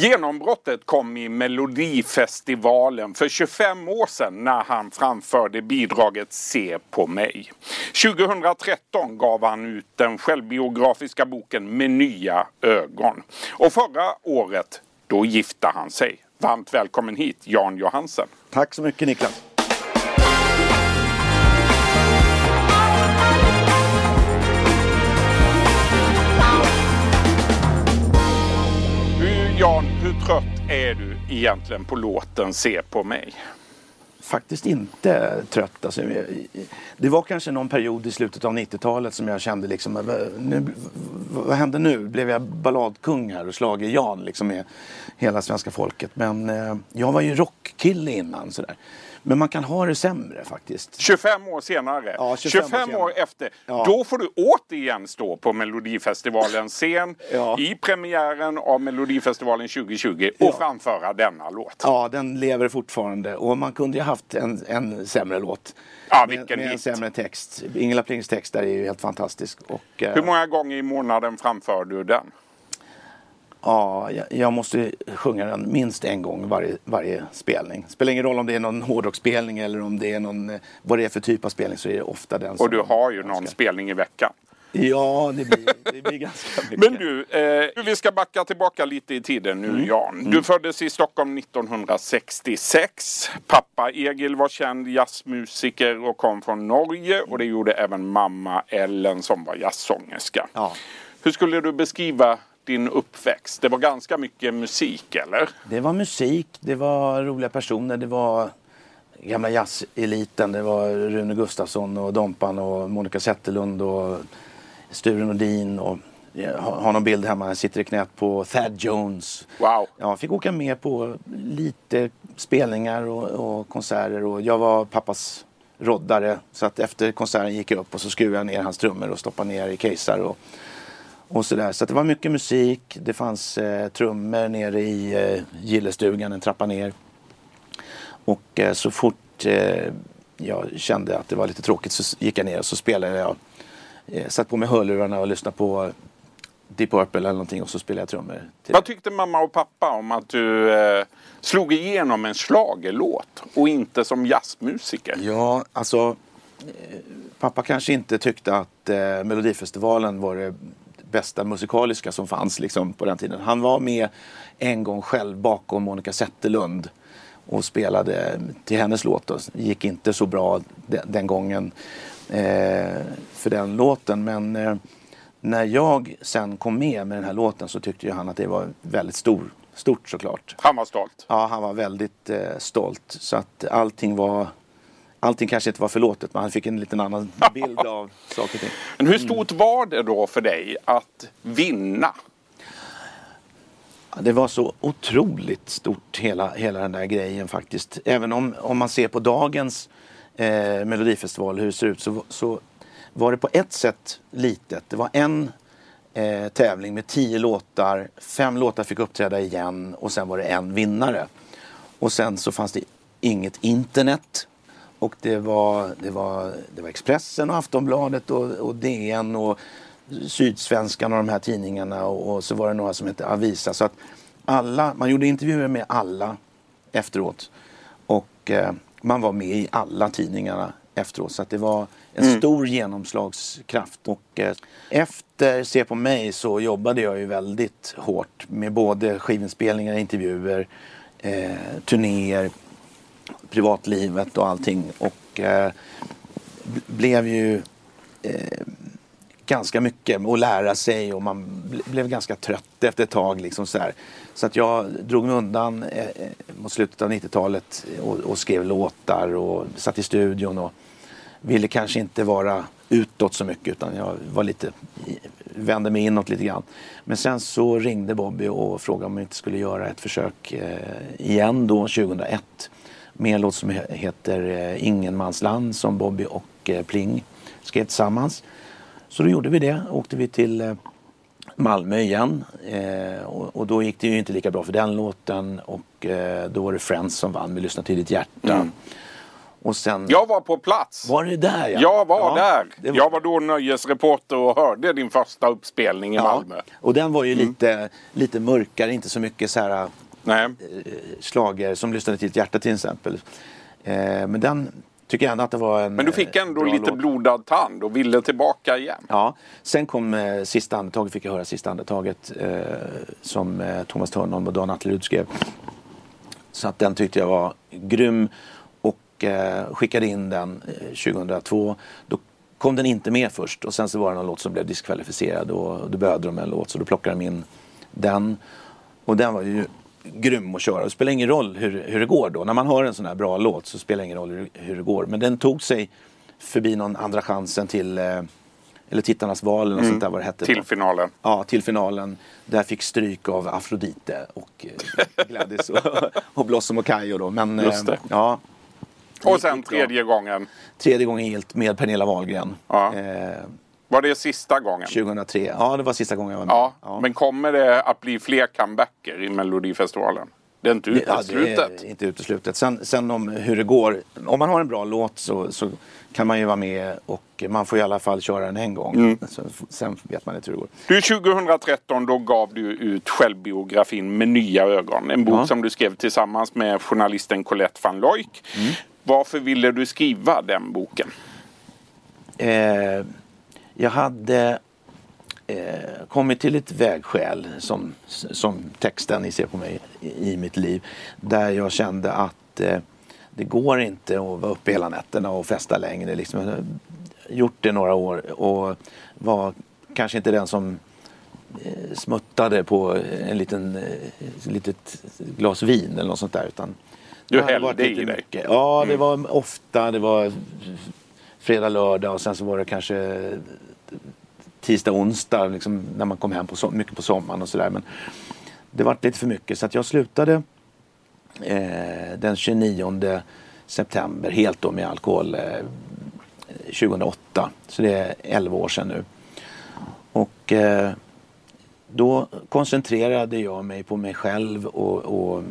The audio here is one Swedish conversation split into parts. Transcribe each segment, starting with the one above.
Genombrottet kom i Melodifestivalen för 25 år sedan när han framförde bidraget Se på mig. 2013 gav han ut den självbiografiska boken Med nya ögon. Och förra året, då gifte han sig. Varmt välkommen hit Jan Johansen. Tack så mycket Niklas. Jan, hur trött är du egentligen på låten Se på mig? Faktiskt inte trött. Alltså, det var kanske någon period i slutet av 90-talet som jag kände liksom, nu, vad hände nu? Blev jag balladkung här och slager Jan liksom med hela svenska folket? Men eh, jag var ju rockkille innan sådär. Men man kan ha det sämre faktiskt. 25 år senare, ja, 25, 25 år, år, efter, ja. då får du återigen stå på Melodifestivalens scen ja. i premiären av Melodifestivalen 2020 och framföra denna låt. Ja, den lever fortfarande och man kunde ju haft en, en sämre låt. Ja, vilken med, med en sämre text. Ingela Plings text där är ju helt fantastisk. Och, eh, Hur många gånger i månaden framför du den? Ja, jag, måste sjunga den minst en gång varje, varje spelning. Spelar ingen roll om det är någon hårdrocksspelning eller om det är någon, eh, vad det är för typ av spelning så är det ofta den Och du har ju någon spelning i veckan. Ja, det blir, det blir ganska mycket. Men du, eh, vi ska backa tillbaka lite i tiden nu mm. Jan. Du mm. föddes i Stockholm 1966. Pappa Egil var känd jazzmusiker och kom från Norge och det gjorde även mamma Ellen som var jazzsångerska. Ja. Hur skulle du beskriva din uppväxt? Det var ganska mycket musik eller? Det var musik, det var roliga personer, det var gamla jazzeliten. Det var Rune Gustafsson och Dompan och Monica Zetterlund och Sture Nordin och jag har någon bild hemma, jag sitter i knät på Thad Jones. Wow! Jag fick åka med på lite spelningar och, och konserter och jag var pappas roddare. Så att efter konserten gick jag upp och så skruvade jag ner hans trummor och stoppade ner i casear. Och, och sådär. Så det var mycket musik. Det fanns eh, trummor nere i eh, gillestugan en trappa ner. Och eh, så fort eh, jag kände att det var lite tråkigt så gick jag ner och så spelade jag. Eh, satt på mig hörlurarna och lyssnade på Deep Purple eller någonting och så spelade jag trummor. Vad tyckte mamma och pappa om att du eh, slog igenom en slagelåt och inte som jazzmusiker? Ja, alltså eh, pappa kanske inte tyckte att eh, Melodifestivalen var det bästa musikaliska som fanns liksom, på den tiden. Han var med en gång själv bakom Monica Zetterlund och spelade till hennes låt. Det gick inte så bra den, den gången eh, för den låten. Men eh, när jag sen kom med med den här låten så tyckte ju han att det var väldigt stor, stort såklart. Han var stolt? Ja, han var väldigt eh, stolt. Så att allting var allting kanske inte var förlåtet men han fick en liten annan bild av saker och ting. Men hur stort var det då för dig att vinna? Det var så otroligt stort hela, hela den där grejen faktiskt. Även om, om man ser på dagens eh, Melodifestival hur det ser ut så, så var det på ett sätt litet. Det var en eh, tävling med tio låtar. Fem låtar fick uppträda igen och sen var det en vinnare. Och sen så fanns det inget internet. Och det var, det var, det var Expressen och Aftonbladet och, och DN och Sydsvenskan och de här tidningarna och, och, så var det några som hette Avisa. Så att alla, man gjorde intervjuer med alla efteråt. Och eh, man var med i alla tidningarna efteråt. Så att det var en mm. stor genomslagskraft. Och eh, efter Se på mig så jobbade jag ju väldigt hårt med både skivinspelningar, intervjuer, eh, turnéer privatlivet och allting. Och eh, blev ju eh, ganska mycket att lära sig och man blev ganska trött efter ett tag. Liksom så, här. så att jag drog mig undan eh mot slutet av 90-talet och, och, skrev låtar och satt i studion och ville kanske inte vara utåt så mycket utan jag var lite, vände mig inåt lite grann. Men sen så ringde Bobby och frågade om jag inte skulle göra ett försök eh, igen då 2001 med en låt som heter eh, Ingenmansland som Bobby och eh, Pling skrev tillsammans. Så då gjorde vi det. Åkte vi till eh, Malmö igen och, då gick det ju inte lika bra för den låten och då var det Friends som vann med Lyssna till ditt hjärta. Mm. Och sen... Jag var på plats. Var det där ja? Jag var ja, där. var- Jag var då nöjesreporter och hörde din första uppspelning i Malmö. Och den var ju Mm. lite, lite mörkare, inte så mycket så här Nej. slager som lyssnade till ett hjärta till exempel. Eh, men den tycker jag ändå att det var en Men du fick eh, ändå bra lite låt. blodad tand och ville tillbaka igen. Ja, sen kom eh, sista andetaget, fick jag höra sista andetaget eh, som eh, Thomas Törnholm och Dan Atlerud skrev. Så att den tyckte jag var grym och eh, skickade in den eh, 2002. Då kom den inte med först och sen så var det någon låt som blev diskvalificerad och då behövde de en låt så då plockade de in den. Och den var ju grym att köra. Det spelar ingen roll hur, hur det går då. När man hör en sån här bra låt så spelar det ingen roll hur, hur det går. Men den tog sig förbi någon andra chansen till eh, eller Tittarnas val eller något sånt där vad det hette. Till då. finalen. Ja, till finalen. Där fick stryk av Afrodite och eh, Gladys och, och Blossom och Kayo då. Men, Just det. Eh, ja, Och sen tredje gången. tredje gången helt med Pernilla Wahlgren. Ja. Eh, Var det sista gången? 2003. Ja, det var sista gången jag var med. Ja, men kommer det att bli fler comebacker i Melodifestivalen? Det är inte Det- ja, uteslutet. det är inte uteslutet. Sen, sen om hur det går. Om man har en bra låt så, så kan man ju vara med och man får i alla fall köra den en gång. Mm. Så, sen vet man inte hur det går. Du, 2013 då gav du ut självbiografin Med nya ögon. En bok Ja. som du skrev tillsammans med journalisten Colette van Loik. Mm. Varför ville du skriva den boken? Eh, jag hade eh, kommit till ett vägskäl som, som texten ni ser på mig i, i mitt liv. Där jag kände att eh, det går inte att vara uppe hela nätterna och festa längre. Liksom. Jag har gjort det några år och var kanske inte den som eh, smuttade på en liten eh, litet glas vin eller något sånt där. Utan Du det hade hällde i dig. mycket. Ja, det var ofta. Det var fredag, lördag och sen så var det kanske tisdag, onsdag liksom, när man kom hem på so mycket på sommaren och sådär. Men det var lite för mycket så att jag slutade eh, den 29 september helt då med alkohol eh, 2008. Så det är 11 år sedan nu. Och eh, då koncentrerade jag mig på mig själv och, och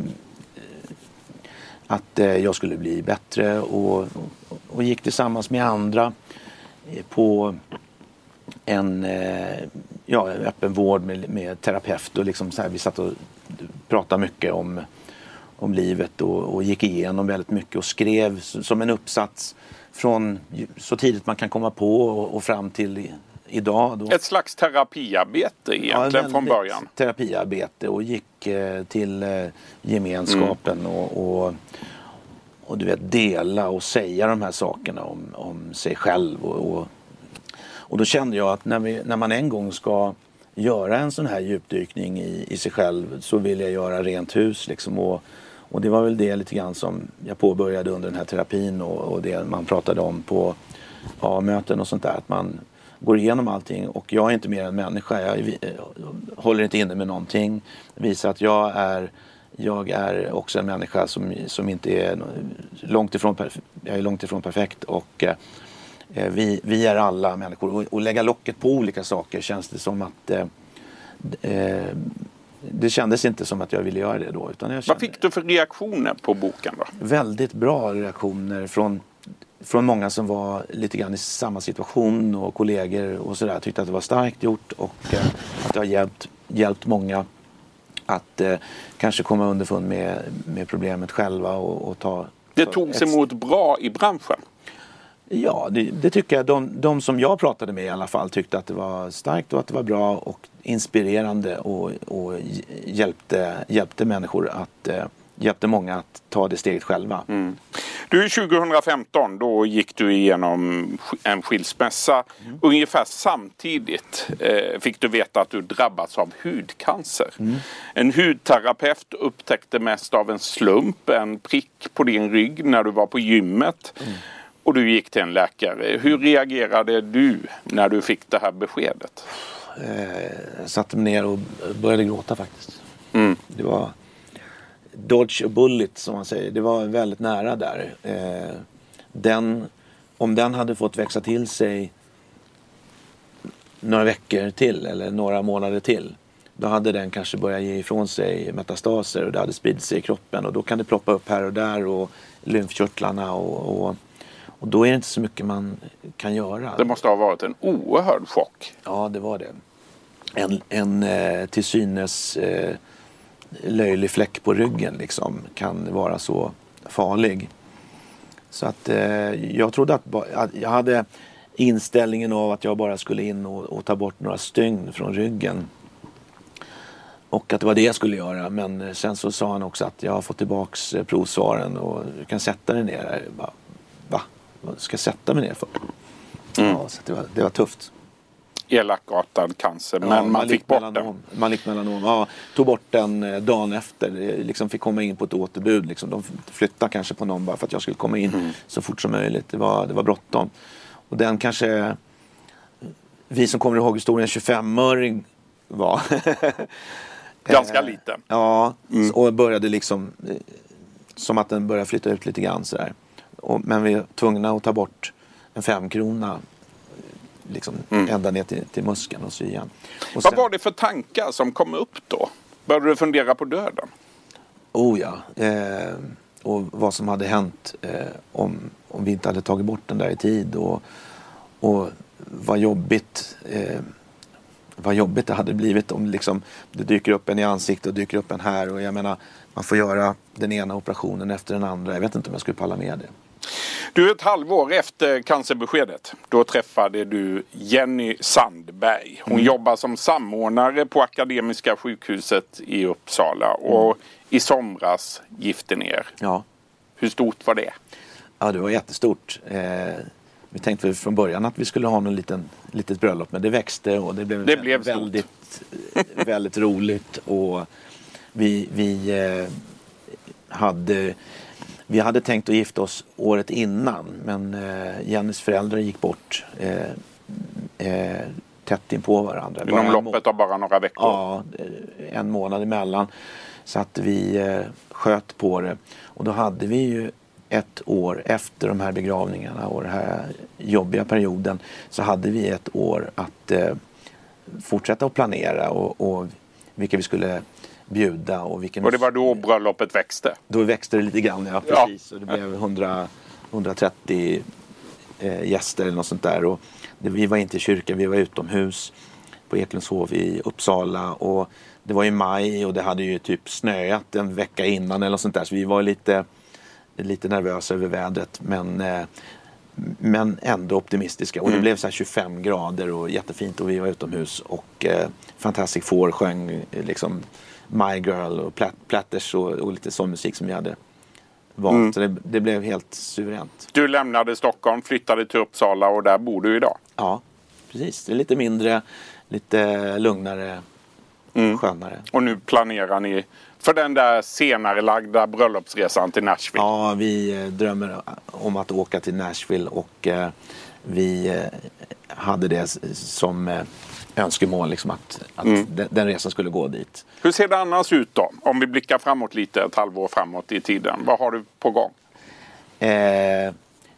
att eh, jag skulle bli bättre och, och, gick tillsammans med andra eh, på en eh, ja, öppen vård med, med terapeut och liksom så här, vi satt och pratade mycket om, om livet och, och gick igenom väldigt mycket och skrev som en uppsats från så tidigt man kan komma på och, och fram till idag. Då. Ett slags terapiarbete egentligen Ja, från början. Terapiarbete och gick eh, till eh, gemenskapen Mm. och, och, och du vet dela och säga de här sakerna om, om sig själv. Och, och, och då kände jag att när, vi, när man en gång ska göra en sån här djupdykning i, i sig själv så vill jag göra rent hus. Liksom, och, och det var väl det lite grann som jag påbörjade under den här terapin och, och det man pratade om på ja, möten och sånt där. Att man går igenom allting och jag är inte mer än människa. Jag, jag håller inte inne med någonting. Visar att jag är jag är också en människa som, som inte är långt ifrån, jag är långt ifrån perfekt och eh, eh, vi, vi är alla människor och, och lägga locket på olika saker känns det som att eh, eh, det kändes inte som att jag ville göra det då. Utan jag Vad kände, fick du för reaktioner på boken då? väldigt bra reaktioner från, från många som var lite grann i samma situation och kollegor och sådär. Tyckte att det var starkt gjort och eh, att det har hjälpt, hjälpt många att eh, kanske komma underfund med, med problemet själva och, och ta Det togs ett- emot bra i branschen. Ja, det, det tycker jag. De, de som jag pratade med i alla fall tyckte att det var starkt och att det var bra och inspirerande och, och hj- hjälpte, hjälpte människor att eh, hjälpte många att ta det steget själva. Du, 2015 då gick du igenom en skilsmässa. Ungefär samtidigt eh, fick du veta att du drabbats av hudcancer. En hudterapeut upptäckte mest av en slump en prick på din rygg när du var på gymmet. Och du gick till en läkare. Hur reagerade du när du fick det här beskedet? Eh, jag satte mig ner och började gråta faktiskt. Mm. Det var dodge a bullet som man säger. Det var väldigt nära där. Eh, den, om den hade fått växa till sig några veckor till eller några månader till. då hade den kanske börjat ge ifrån sig metastaser och det hade spridit sig i kroppen och då kan det ploppa upp här och där och lymfkörtlarna och, och, och då är det inte så mycket man kan göra. Det måste ha varit en oerhörd chock. Ja, det var det. En, en eh, till synes eh, löjlig fläck på ryggen liksom kan vara så farlig. Så att eh, jag trodde att, att jag hade inställningen av att jag bara skulle in och, och, ta bort några stygn från ryggen. Och att det var det jag skulle göra. Men sen så sa han också att jag har fått tillbaks eh, provsvaren och du kan sätta dig ner. Bara, Va? Vad ska jag sätta mig ner för? Mm. Ja, så det, var, det var tufft elakartad cancer. Men ja, man, fick bort den. Malik melanom. Ja, tog bort den eh, dagen efter. Liksom fick komma in på ett återbud. Liksom. De flyttade kanske på någon bara för att jag skulle komma in mm. så fort som möjligt. Det var, det var bråttom. Och den kanske... Vi som kommer ihåg historien 25-öring var. Ganska liten. Ja, mm. och började liksom eh, som att den började flytta ut lite grann sådär. Och, men vi var tvungna att ta bort en femkrona liksom mm. ända ner till, till muskeln och sy igen. Och Vad var det för tankar som kom upp då? Började du fundera på döden? Oh ja. Eh, och vad som hade hänt eh, om, om vi inte hade tagit bort den där i tid. Och, och vad jobbigt eh, vad jobbigt det hade blivit om liksom, det dyker upp en i ansiktet och dyker upp en här. Och jag menar, man får göra den ena operationen efter den andra. Jag vet inte om jag skulle palla med det. Du, ett halvår efter cancerbeskedet, då träffade du Jenny Sandberg. Hon mm. jobbar som samordnare på Akademiska sjukhuset i Uppsala och mm. i somras gifte ner. Ja. Hur stort var det? Ja, det var jättestort. Eh, vi tänkte från början att vi skulle ha något liten, litet bröllop men det växte och det blev, det blev väldigt, väldigt roligt. Och vi, vi eh, hade vi hade tänkt att gifta oss året innan men eh, Jennys föräldrar gick bort eh, eh, tätt in på varandra. Inom loppet av bara några veckor? Ja, eh, en månad emellan. Så att vi eh, sköt på det. Och då hade vi ju ett år efter de här begravningarna och den här jobbiga perioden så hade vi ett år att eh, fortsätta att planera och, och vilka vi skulle bjuda. Och, vilken och det var då bröllopet växte? Då växte det lite grann, ja precis. Ja. Och det blev 100, 130 eh, gäster eller något sånt där. Och det, vi var inte i kyrkan, vi var utomhus på Eklundshov i Uppsala. Och det var i maj och det hade ju typ snöat en vecka innan eller något sånt där. Så vi var lite, lite nervösa över vädret. Men eh, men ändå optimistiska. Och det mm. blev så 25 grader och jättefint och vi var utomhus. Och eh, Fantastic Four sjöng eh, liksom My Girl och Platters och, och lite sån musik som vi hade valt. Mm. Så det, det, blev helt suveränt. Du lämnade Stockholm, flyttade till Uppsala och där bor du idag? Ja, precis. Det är lite mindre, lite lugnare, mm. skönare. Och nu planerar ni för den där senare lagda bröllopsresan till Nashville? Ja, vi eh, drömmer om att åka till Nashville och eh, vi eh, hade det som önskemål liksom att, att mm. den, den, resan skulle gå dit. Hur ser det annars ut då? Om vi blickar framåt lite, ett halvår framåt i tiden. Vad har du på gång? Eh,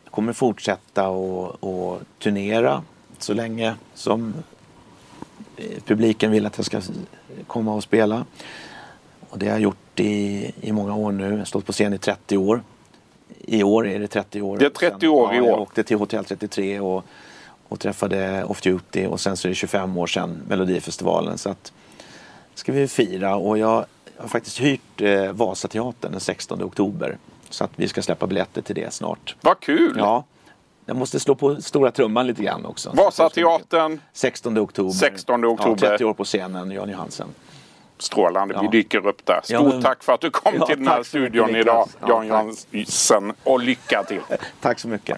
jag kommer fortsätta att turnera så länge som publiken vill att jag ska komma och spela. Och det har jag gjort i, i många år nu. Jag har stått på scen i 30 år. I år är det 30 år. Det är 30 år i år. Jag åkte till Hotell 33 och, och träffade Off Duty och sen så är det 25 år sedan Melodifestivalen. Så att ska vi fira och jag har faktiskt hyrt eh, Vasateatern den 16 oktober. Så att vi ska släppa biljetter till det snart. Vad kul! Ja. Jag måste slå på stora trumman lite grann också. Vasateatern 16 oktober. 16 oktober. Ja, 30 år på scenen, Jan Johansen. Strålande, ja. vi dyker upp där. Stort ja, tack för att du kom till den här studion idag, Jan Jansson. Och lycka till! tack så mycket!